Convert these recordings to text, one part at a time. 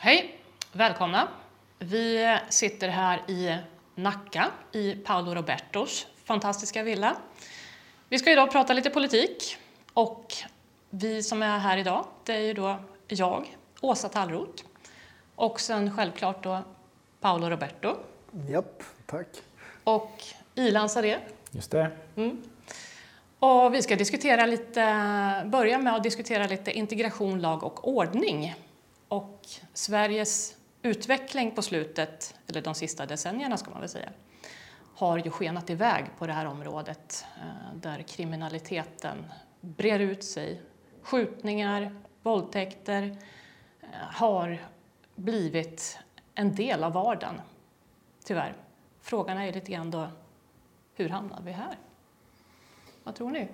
Hej! Välkomna! Vi sitter här i Nacka i Paolo Robertos fantastiska villa. Vi ska idag prata lite politik och vi som är här idag, det är ju då jag, Åsa Tallroth och sen självklart då Paolo Roberto Japp, tack. och Ilan Saré. Just det. Och vi ska diskutera lite, börja med att diskutera lite integration, lag och ordning. Och Sveriges utveckling på slutet, eller de sista decennierna ska man väl säga, har ju skenat iväg på det här området eh, där kriminaliteten brer ut sig. Skjutningar, våldtäkter eh, har blivit en del av vardagen, tyvärr. Frågan är lite grann då, hur hamnar vi här? Vad tror ni?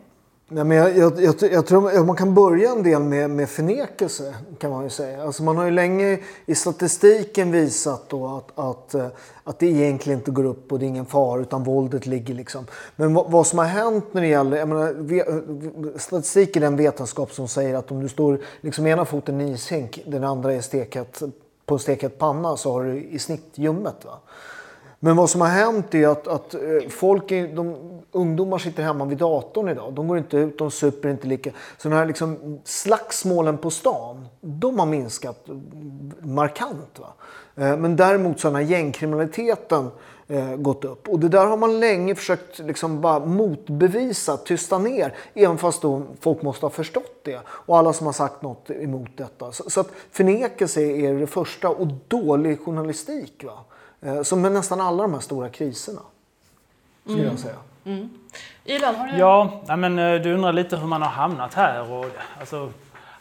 Nej, men jag, jag, jag, jag tror man kan börja en del med, med förnekelse kan man ju säga. Alltså man har ju länge i statistiken visat då att, att, eh, att det egentligen inte går upp och det är ingen fara utan våldet ligger liksom. Men vad, vad som har hänt när det gäller, jag menar, eh, statistik är den vetenskap som säger att om du står liksom ena foten i ishink, den andra är stekat, på en steket panna så har du i snitt ljummet. Va? Men vad som har hänt är att, att eh, folk, är, de, ungdomar sitter hemma vid datorn idag. De går inte ut, de super inte lika. Så de här liksom slagsmålen på stan, de har minskat markant. Va? Eh, men däremot så har den här gängkriminaliteten eh, gått upp. Och det där har man länge försökt liksom bara motbevisa, tysta ner. Även fast då folk måste ha förstått det. Och alla som har sagt något emot detta. Så, så att förnekelse är det första och dålig journalistik. Va? Eh, Som med nästan alla de här stora kriserna. Skulle jag säga. Ilan, har du Ja, men eh, du undrar lite hur man har hamnat här. Och, alltså,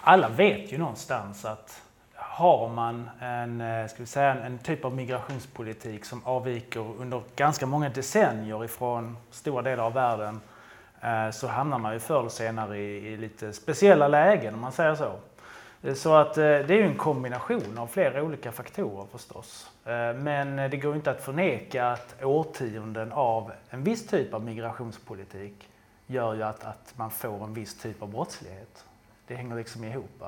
alla vet ju någonstans att har man en, eh, ska vi säga, en, typ av migrationspolitik som avviker under ganska många decennier ifrån stora delar av världen så hamnar man ju förr eller senare i, i lite speciella lägen om man säger så. Så att det är ju en kombination av flera olika faktorer förstås. Eh, men det går inte att förneka att årtionden av en viss typ av migrationspolitik gör ju att, att man får en viss typ av brottslighet. Det hänger liksom ihop.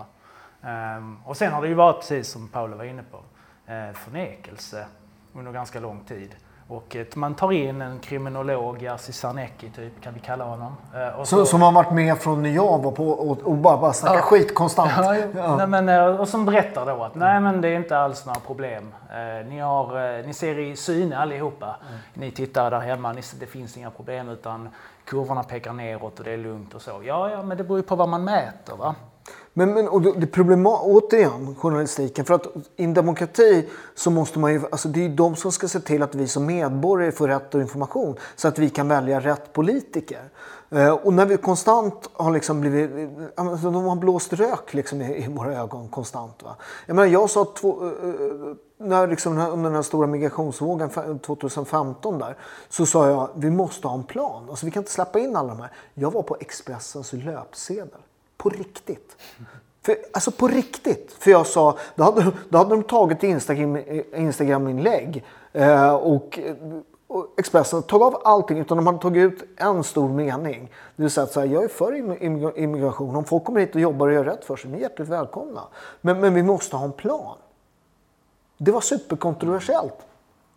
Ehm, och sen har det ju varit, precis som Paolo var inne på, eh, förnekelse under ganska lång tid. Och att man tar in en kriminolog, Jerzy Sarnecki typ, kan vi kalla honom. Eh, och Så, som har varit med från när jag var på och, och bara, bara snackar skit konstant. Ja, Ja. Nej, men, eh, och som berättar då att nej men det är inte alls några problem. Eh, ni, har, eh, ni ser i syne allihopa. Ni tittar där hemma, ni, det finns inga problem utan kurvorna pekar neråt och det är lugnt och så. Ja, ja, men det beror ju på vad man mäter va. Men, men och det problema, återigen, journalistiken. För att i en demokrati så måste man ju, alltså det är ju de som ska se till att vi som medborgare får rätt information så att vi kan välja rätt politiker. Eh, och när vi konstant har liksom blivit, eh, alltså de har blåst rök liksom i, i våra ögon konstant. Va? Jag menar, jag sa två, eh, när liksom under den här stora migrationsvågen 2015 där, så sa jag vi måste ha en plan. Alltså vi kan inte släppa in alla de här. Jag var på Expressens löpsedel. På riktigt. För, alltså på riktigt. För jag sa, då hade, då hade de tagit Instagram, Instagram-inlägg eh, och, och Expressen tagit av allting utan de hade tagit ut en stor mening. Det vill säga att så här, jag är för immigration. Om folk kommer hit och jobbar och gör rätt för sig, ni är hjärtligt välkomna. Men, men vi måste ha en plan. Det var superkontroversiellt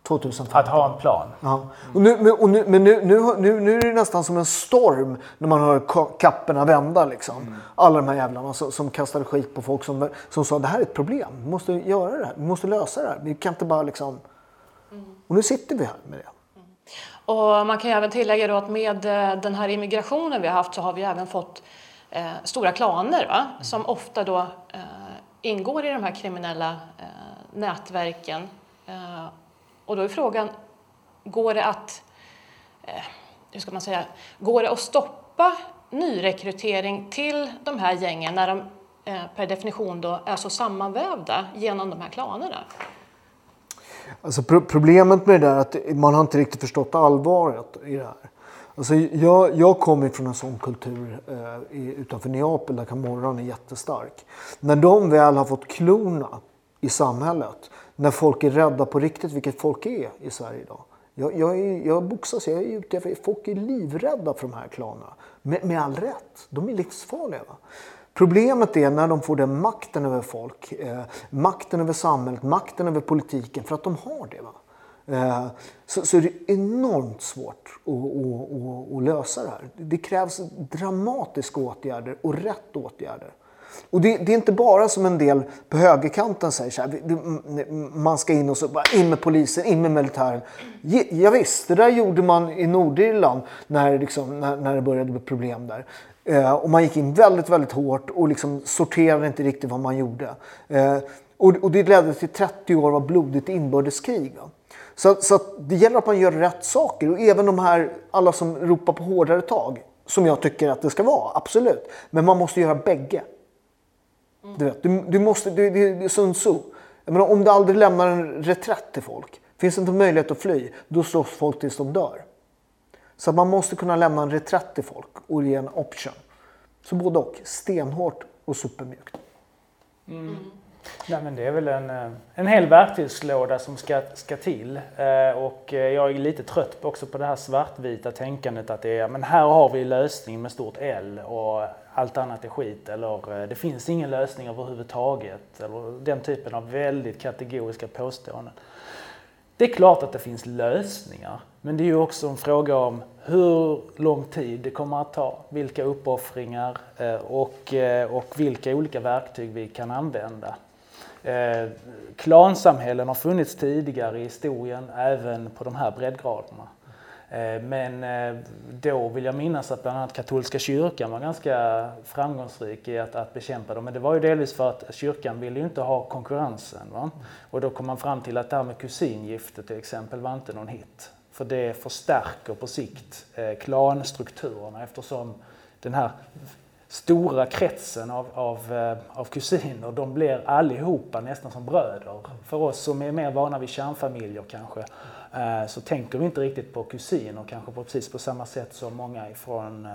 2015. Att ha en plan. Ja. Och nu, och nu, men nu, nu, nu, nu är det nästan som en storm när man hör ka- kapporna vända. Liksom. Alla de här jävlarna som, som kastade skit på folk som, som sa det här är ett problem. Vi måste göra det här. Vi måste lösa det här. Vi kan inte bara liksom... Och nu sitter vi här med det. Och man kan ju även tillägga då att med eh, den här immigrationen vi har haft så har vi även fått eh, stora klaner va? som ofta då eh, ingår i de här kriminella eh, nätverken. Och då är frågan, går det att, eh, hur ska man säga, går det att stoppa nyrekrytering till de här gängen när de eh, per definition då är så sammanvävda genom de här klanerna? Alltså, pro- problemet med det där är att man har inte riktigt förstått allvaret i det här. Alltså, jag, jag kommer från en sån kultur eh, i, utanför Neapel där Camorran är jättestark. När de väl har fått klorna i samhället, när folk är rädda på riktigt, vilket folk är i Sverige idag. Jag, jag, är, jag boxas, jag är ute efter, folk är livrädda för de här klanerna. Med, med all rätt, de är livsfarliga. Va? Problemet är när de får den makten över folk, eh, makten över samhället, makten över politiken, för att de har det. Va? Eh, så, så är det enormt svårt att, att, att, att, lösa det här. Det krävs dramatiska åtgärder och rätt åtgärder. Och det, det, är inte bara som en del på högerkanten säger så här, man ska in och så, bara in med polisen, in med militären. Ja, visst, det där gjorde man i Nordirland när, liksom, när, när det började bli problem där. Eh, och man gick in väldigt, väldigt hårt och liksom sorterade inte riktigt vad man gjorde. Eh, och, och, det ledde till 30 år av blodigt inbördeskrig. Va? Så, så det gäller att man gör rätt saker. Och även de här, alla som ropar på hårdare tag, som jag tycker att det ska vara, absolut. Men man måste göra bägge. Mm. Du, vet, du, du måste, det, det är Sun Tzu. Jag menar, om du aldrig lämnar en reträtt till folk, finns det inte möjlighet att fly, då slåss folk tills de dör. Så man måste kunna lämna en reträtt till folk och ge en option. Så både och. Stenhårt och supermjukt. Mm. Nej, men det är väl en, eh, en hel verktygslåda som ska, ska till. Eh, och eh, jag är lite trött också på det här svartvita tänkandet att det är, men här har vi lösningen med stort L och allt annat är skit. Eller eh, det finns ingen lösning överhuvudtaget. Eller den typen av väldigt kategoriska påståenden. Det är klart att det finns lösningar, men det är ju också en fråga om hur lång tid det kommer att ta, vilka uppoffringar eh, och, eh, och vilka olika verktyg vi kan använda. Klansamhällen har funnits tidigare i historien, även på de här breddgraderna. Eh, men eh, då vill jag minnas att bland annat katolska kyrkan var ganska framgångsrik i att, att bekämpa dem. Men det var ju delvis för att kyrkan ville ju inte ha konkurrensen. Va? Och då kom man fram till att det här med kusingifte till exempel var inte någon hit. För det förstärker på sikt eh, klanstrukturerna eftersom den här stora kretsen av, av, av kusiner, de blir allihopa nästan som bröder. För oss som är mer vana vid kärnfamiljer kanske, så tänker vi inte riktigt på kusiner kanske på precis på samma sätt som många ifrån eh,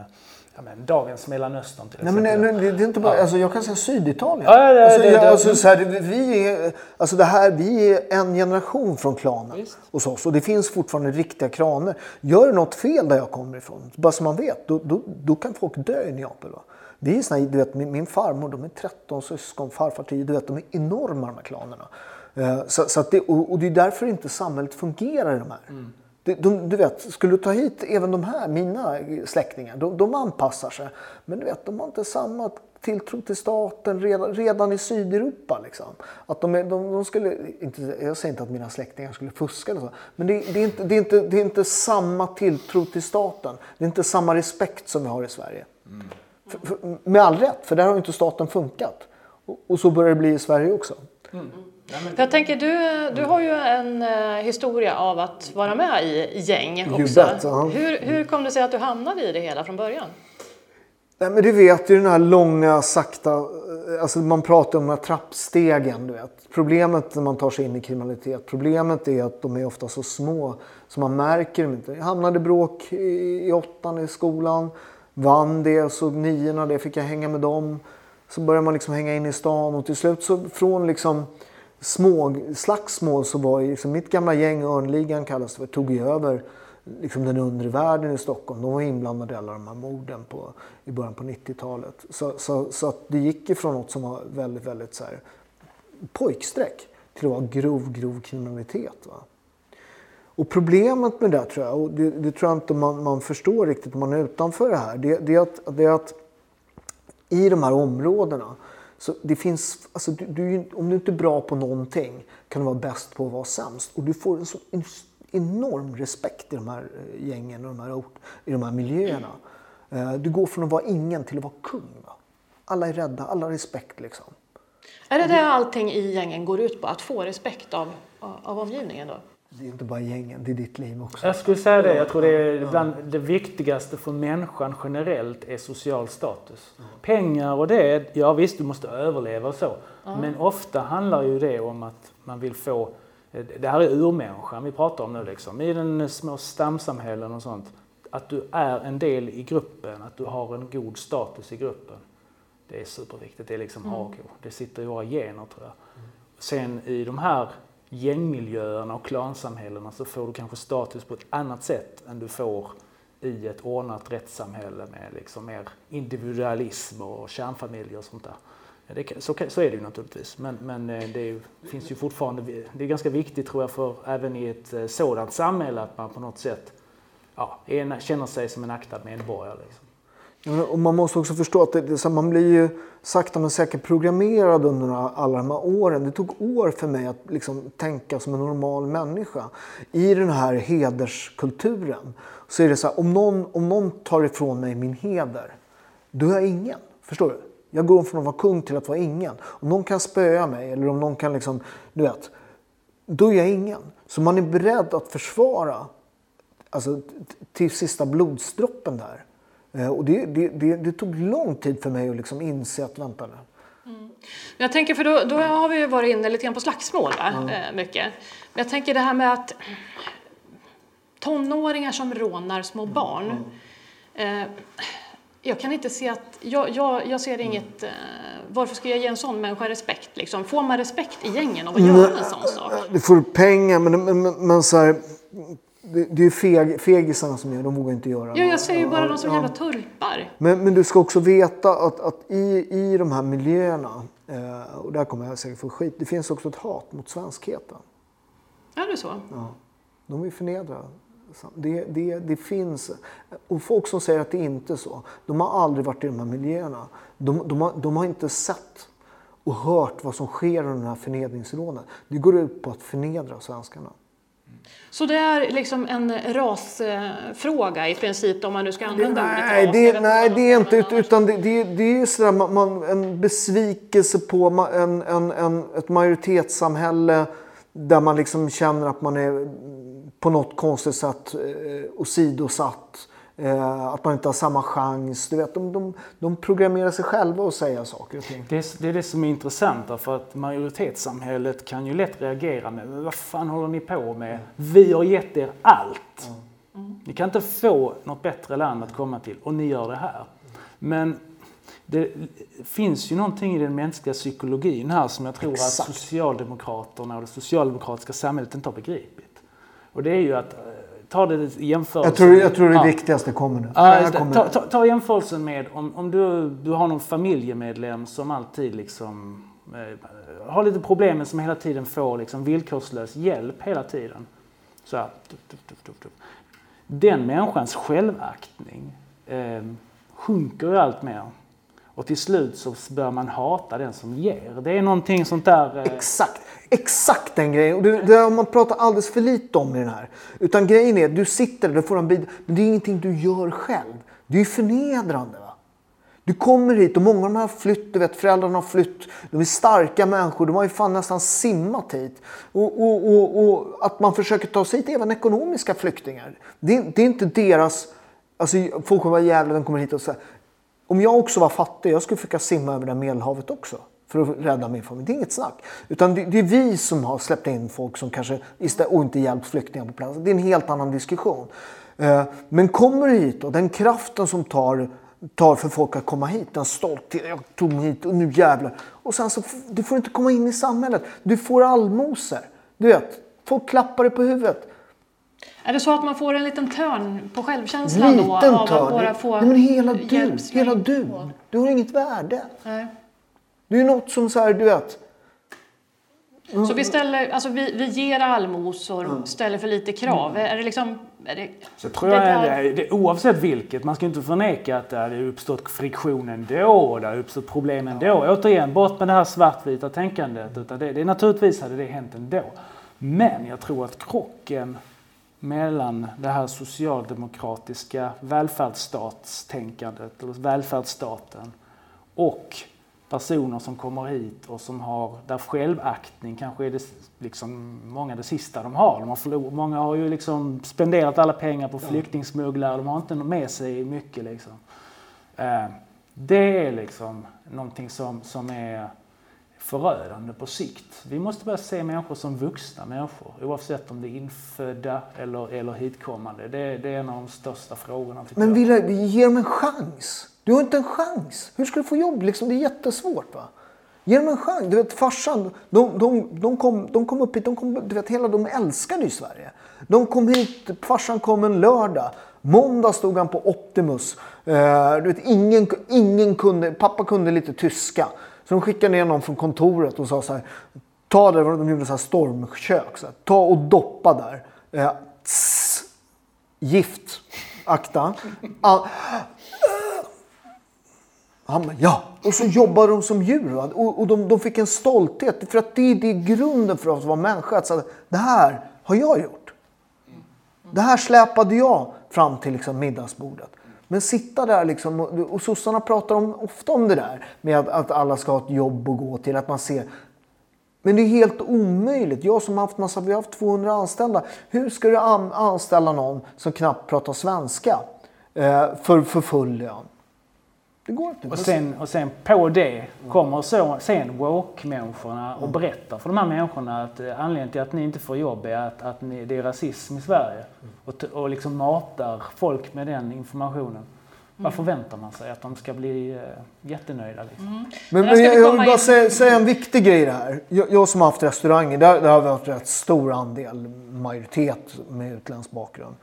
ja, men, dagens Mellanöstern till exempel. Nej, men, nej, det är inte bara, ja. alltså, jag kan säga Syditalien. Ja, alltså, det, det, alltså, så här, vi, är, alltså, det här, vi är en generation från klanen Visst. hos oss och det finns fortfarande riktiga klaner. Gör något fel där jag kommer ifrån, bara så man vet, då, då, då kan folk dö i Neapel. Va? Vi är såna, du vet, min, min farmor, de är 13 syskon, farfar 10, du vet, de är enorma de här klanerna. Eh, så, så det, och, det är därför inte samhället fungerar i de här. Mm. De, de, du vet, skulle du ta hit även de här, mina släktingar, de, de anpassar sig. Men du vet, de har inte samma tilltro till staten redan, redan i Sydeuropa. Liksom. Att de, de, de skulle, inte, jag säger inte att mina släktingar skulle fuska eller så, men det, det, är inte, det, är inte, det är inte samma tilltro till staten. Det är inte samma respekt som vi har i Sverige. Mm. För, för, med all rätt, för där har inte staten funkat. Och, och så börjar det bli i Sverige också. Mm. Jag tänker, du, du har ju en uh, historia av att vara med i gäng också. Bet, uh. hur, hur kom det sig att du hamnade i det hela från början? Nej, men du vet ju den här långa, sakta... Eh, alltså man pratar om de här trappstegen. Du vet. Problemet när man tar sig in i kriminalitet, problemet är att de är ofta så små så man märker dem inte. Jag hamnade bråk i, i åttan i skolan vann det, så niorna det fick jag hänga med dem. Så började man liksom hänga in i stan och till slut så från liksom små slagsmål så var ju liksom mitt gamla gäng, Örnligan kallas det för, tog ju över liksom den undre världen i Stockholm. De var inblandade i alla de här morden på, i början på 90-talet. Så, så, så att det gick ifrån något som var väldigt, väldigt så här, pojksträck till att vara grov, grov kriminalitet. Va? Och problemet med det tror jag, och det, det tror jag inte man, man, förstår riktigt om man är utanför det här, det, det, är att, det är att i de här områdena så det finns, alltså du, du, om du inte är bra på någonting kan du vara bäst på att vara sämst. Och du får en så enorm respekt i de här eh, gängen och de här, i de här miljöerna. Eh, du går från att vara ingen till att vara kung. Alla är rädda, alla har respekt liksom. Är det det allting i gängen går ut på? Att få respekt av, av omgivningen då? Det är inte bara gängen, det är ditt liv också. Jag skulle säga det. Jag tror det är bland det viktigaste för människan generellt är social status. Pengar och det, ja visst du måste överleva och så. Men ofta handlar ju det om att man vill få, det här är urmänniskan vi pratar om nu liksom, i den små stamsamhällen och sånt. Att du är en del i gruppen, att du har en god status i gruppen. Det är superviktigt, det är liksom mm. A Det sitter i våra gener tror jag. Sen i de här gängmiljöerna och klansamhällena så får du kanske status på ett annat sätt än du får i ett ordnat rättssamhälle med liksom mer individualism och kärnfamiljer och sånt där. Det, så, så, är det ju naturligtvis, men, men eh, det finns ju fortfarande, det är ganska viktigt tror jag för även i ett eh, sådant samhälle att man på något sätt ja, känner sig som en aktad medborgare. Liksom. Och man måste också förstå att det, det, man blir ju sakta men säkert programmerad under alla de här åren. Det tog år för mig att liksom tänka som en normal människa. I den här hederskulturen så är det så här, om någon, om någon tar ifrån mig min heder, då är jag ingen. Förstår du? Jag går från att vara kung till att vara ingen. Om någon kan spöa mig eller om någon kan liksom, du vet, då är jag ingen. Så man är beredd att försvara alltså, till sista blodsdroppen där. Eh, och det, det, det, det, tog lång tid för mig att liksom inse att vänta nu. Mm. Jag tänker, för då, då, har vi varit inne lite grann på slagsmål? Mm. mycket. Men jag tänker det här med att tonåringar som rånar små barn. Mm. Eh, jag kan inte se att, jag, jag, jag ser inget, eh, varför ska jag ge en sån människa respekt? Liksom? Får man respekt i gängen av att göra en sån sak? Du får pengar, men, men, men, men så här, det, det är feg, fegisarna som gör de vågar inte göra Ja, jag säger ju bara de som ja. jävla turpar. Men, men du ska också veta att, att i, i de här miljöerna, eh, och där kommer jag säkert få skit, det finns också ett hat mot svenskheten. Är det så? Ja. De vill förnedra. Det, det, det finns. Och folk som säger att det inte är så, de har aldrig varit i de här miljöerna. De, de, har, de har inte sett och hört vad som sker under den här förnedringsrånen. Det går ut på att förnedra svenskarna. Så det är liksom en rasfråga i princip om man nu ska använda det, ordet nej, ras? Det, nej, det är inte utan det, det, det är sådär, man, man, en besvikelse på en, en, en, ett majoritetssamhälle där man liksom känner att man är på något konstigt sätt eh, åsidosatt. Eh, att man inte har samma chans. Du vet, de, de, de programmerar sig själva att säga saker och ting. Det är, det är det som är intressant för att majoritetssamhället kan ju lätt reagera med vad fan håller ni på med? Vi har gett er allt. Mm. Ni kan inte få något bättre land att komma till och ni gör det här. Men det finns ju någonting i den mänskliga psykologin här som jag tror Exakt. att Socialdemokraterna och det socialdemokratiska samhället inte har begripit. Och det är ju att ta det i jämförelse. Jag tror, jag tror det ja. viktigaste kommer nu. Ja, kommer ta, ta, ta, jämförelsen med om, om du, du har någon familjemedlem som alltid liksom eh, har lite problem men som hela tiden får liksom villkorslös hjälp hela tiden. Så här, tuff, tuff, tuff, Den människans självaktning eh, sjunker ju allt mer. Och till slut så bör man hata den som ger. Det är någonting sånt där... Eh... Exakt, exakt den grejen. Och det, det har man pratat alldeles för lite om i den här. Utan grejen är, du sitter där, du får en bit. men det är ingenting du gör själv. Det är ju förnedrande. Va? Du kommer hit och många av dem har flytt, du vet föräldrarna har flytt. De är starka människor, de har ju fan nästan simmat hit. Och, och, och, och att man försöker ta sig hit, även ekonomiska flyktingar. Det, det är inte deras... Alltså folk kommer vara jävla, de kommer hit och säger om jag också var fattig, jag skulle försöka simma över det Medelhavet också för att rädda min familj. Det är inget snack. Utan det, det är vi som har släppt in folk som kanske istället, och inte hjälpt flyktingar på plats. Det är en helt annan diskussion. Eh, men kommer du hit och den kraften som tar, tar för folk att komma hit, den stolthet, jag tog mig hit och nu jävlar. Och sen så, du får inte komma in i samhället. Du får allmosor. Du vet, folk klappar dig på huvudet. Är det så att man får en liten törn på självkänslan liten då? Av törn. att bara få Nej, men hela du, hela du. Du har inget värde. Nej. Det är något som så här, du vet. Mm. Så vi, ställer, alltså vi, vi ger allmosor, mm. ställer för lite krav. Mm. Är det liksom... Är det, så tror jag, det, det, det, oavsett vilket, man ska inte förneka att det har uppstått friktion ändå, det har uppstått problem ändå. Ja. Återigen, bort med det här svartvita tänkandet. Utan det, det, naturligtvis hade det hänt ändå. Men jag tror att krocken mellan det här socialdemokratiska välfärdsstatstänkandet, eller välfärdsstaten, och personer som kommer hit och som har, där självaktning kanske är det, liksom, många det sista de har. De har förlor, många har ju liksom spenderat alla pengar på flyktingsmugglare, de har inte med sig mycket. Liksom. Eh, det är liksom någonting som, som är förödande på sikt. Vi måste börja se människor som vuxna människor oavsett om det är infödda eller, eller hitkommande. Det, det är en av de största frågorna. Men Wille, vi ger dem en chans. Du har inte en chans. Hur ska du få jobb? Liksom, det är jättesvårt. Va? Ge dem en chans. Du vet farsan, de, de, de, kom, de kom upp hit, de, kom, du vet, hela, de älskade ju Sverige. De kom hit, farsan kom en lördag. Måndag stod han på Optimus. Uh, du vet, ingen, ingen kunde, pappa kunde lite tyska. Så de skickade ner någon från kontoret och sa så här. Ta det, de gjorde så här stormkök. Så här, ta och doppa där. Eh, tss, gift. Akta. All, han bara, ja. Och så jobbar de som djur. Va? Och, och de, de, fick en stolthet. För att det, det är grunden för att vara människa. Att säga, det här har jag gjort. Det här släpade jag fram till liksom, middagsbordet. Men sitta där liksom, och, sossarna pratar om, ofta om det där med att, att alla ska ha ett jobb att gå till. Att man ser. Men det är helt omöjligt. Jag som haft massa, vi har haft 200 anställda. Hur ska du anställa någon som knappt pratar svenska eh, för, för full lön? Det går inte. Och sen, och sen på det kommer så, sen woke-människorna och mm. berättar för de här människorna att eh, anledningen till att ni inte får jobb är att, att ni, det är rasism i Sverige. Mm. Och, och liksom matar folk med den informationen. Vad mm. förväntar man sig? Att de ska bli uh, jättenöjda? Liksom. Mm. Men, men jag, jag vill bara säga, säga, en viktig grej där. Jag, jag som har haft restauranger, där, där har vi haft rätt stor andel, majoritet med utländsk bakgrund.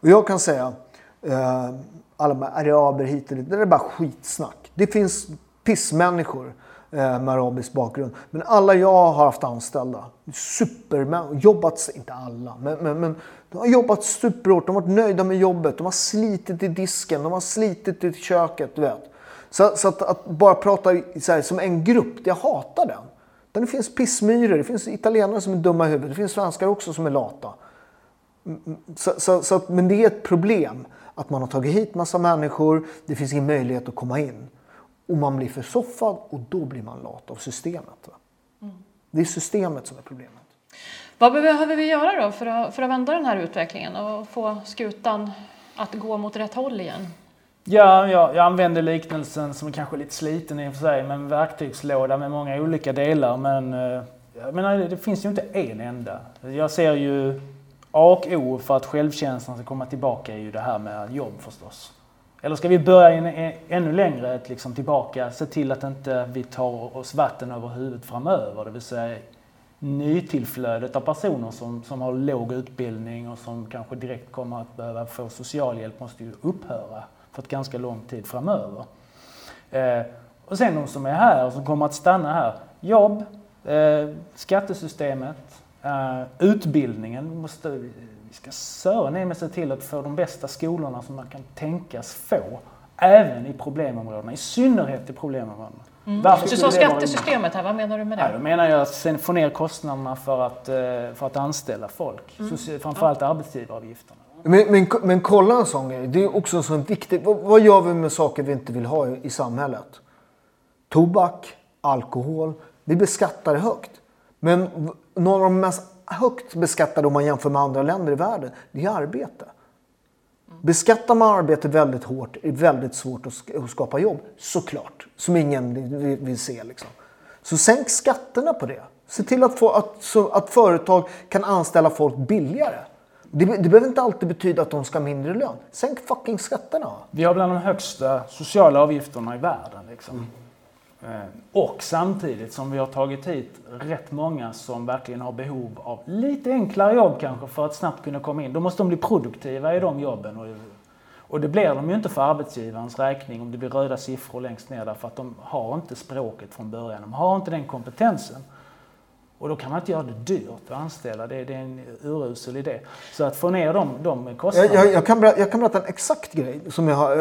Och jag kan säga, Eh, alla de araber hit och dit. Det är bara skitsnack. Det finns pissmänniskor eh, med arabisk bakgrund. Men alla jag har haft anställda, supermän, jobbat, inte alla, men, men, men de har jobbat superhårt. De har varit nöjda med jobbet. De har slitit i disken, de har slitit i köket, du vet. Så, så att, att, bara prata här, som en grupp, jag hatar den. det finns pissmyror, det finns italienare som är dumma i huvudet, det finns svenskar också som är lata. Mm, mm, så, så, så, men det är ett problem att man har tagit hit massa människor, det finns ingen möjlighet att komma in. Och man blir försoffad och då blir man lat av systemet. Mm. Det är systemet som är problemet. Vad behöver vi göra då för att, för att vända den här utvecklingen och få skutan att gå mot rätt håll igen? Ja, jag, jag använder liknelsen som kanske är lite sliten i och för sig, med en verktygslåda med många olika delar. Men eh, jag menar, det finns ju inte en enda. Jag ser ju A och O för att självkänslan ska komma tillbaka är ju det här med jobb förstås. Eller ska vi börja in, ännu längre liksom tillbaka, se till att inte vi tar oss vatten över huvudet framöver. Det vill säga nytillflödet av personer som, som har låg utbildning och som kanske direkt kommer att behöva få socialhjälp måste ju upphöra för ett ganska lång tid framöver. Eh, och sen de som är här och som kommer att stanna här. Jobb, eh, skattesystemet, Uh, utbildningen måste vi ska sören med se till att få de bästa skolorna som man kan tänkas få. Även i problemområdena, i synnerhet i problemområdena. Mm. Varför du sa skattesystemet här, vad menar du med det? Ja, då menar jag att få ner kostnaderna för att, eh, för att anställa folk. Mm. framförallt ja. arbetsgivaravgifterna. Men, men, men kolla en sån grej, det är också en sån viktig... Vad, vad gör vi med saker vi inte vill ha i, i samhället? Tobak, alkohol, vi beskattar högt. Men några av de mest högt beskattade om man jämför med andra länder i världen, det är arbete. Beskattar man arbete väldigt hårt är det väldigt svårt att skapa jobb, såklart. Som ingen vill se. Liksom. Så sänk skatterna på det. Se till att, få, att, så, att företag kan anställa folk billigare. Det, det behöver inte alltid betyda att de ska ha mindre lön. Sänk fucking skatterna. Vi har bland de högsta sociala avgifterna i världen. Liksom. Mm. Eh, och samtidigt som vi har tagit hit rätt många som verkligen har behov av lite enklare jobb kanske för att snabbt kunna komma in. Då måste de bli produktiva i de jobben. Och, och det blir de ju inte för arbetsgivarens räkning om det blir röda siffror längst ner därför att de har inte språket från början. De har inte den kompetensen. Och då kan man inte göra det dyrt att anställa. Det, det är en urusel idé. Så att få ner de, de kostnaderna. Jag, jag, jag, kan berätta, jag kan berätta en exakt grej. Som jag,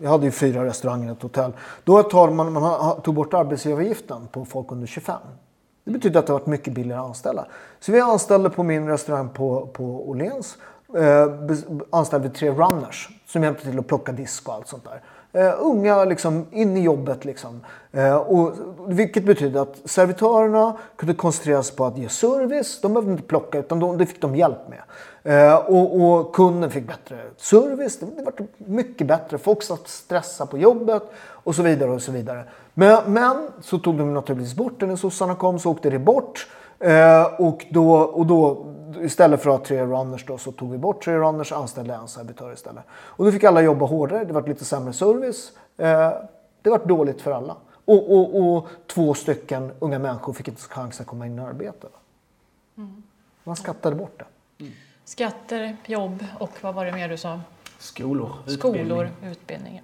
jag hade ju fyra restauranger och ett hotell. Då tar man, man tog bort arbetsgivaravgiften på folk under 25. Det betyder att det har varit mycket billigare att anställa. Så vi anställde på min restaurang på, på Åhléns eh, anställde tre runners som hjälpte till att plocka disk och allt sånt där. Uh, unga liksom, in i jobbet. Liksom. Uh, och, vilket betyder att servitörerna kunde koncentrera sig på att ge service. De behövde inte plocka utan de, det fick de hjälp med. Uh, och, och, kunden fick bättre service. Det, det var mycket bättre. Folk satt stressa på jobbet och så vidare. och så vidare. Men, men så tog de naturligtvis bort det när sossarna kom så åkte det bort. och, då, och då istället för att ha tre runners då, så tog vi bort tre runners och anställde en servitör istället. Och då fick alla jobba hårdare, det var lite sämre service. Eh, det var dåligt för alla. Och, och, och två stycken unga människor fick inte chans att komma in i arbete. Mm. Man skattade bort det. Skatter, jobb och vad var det mer du sa? Skolor, utbildning. Skolor, utbildning.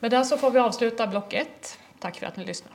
Med det så får vi avsluta block ett. Tack för att ni lyssnade.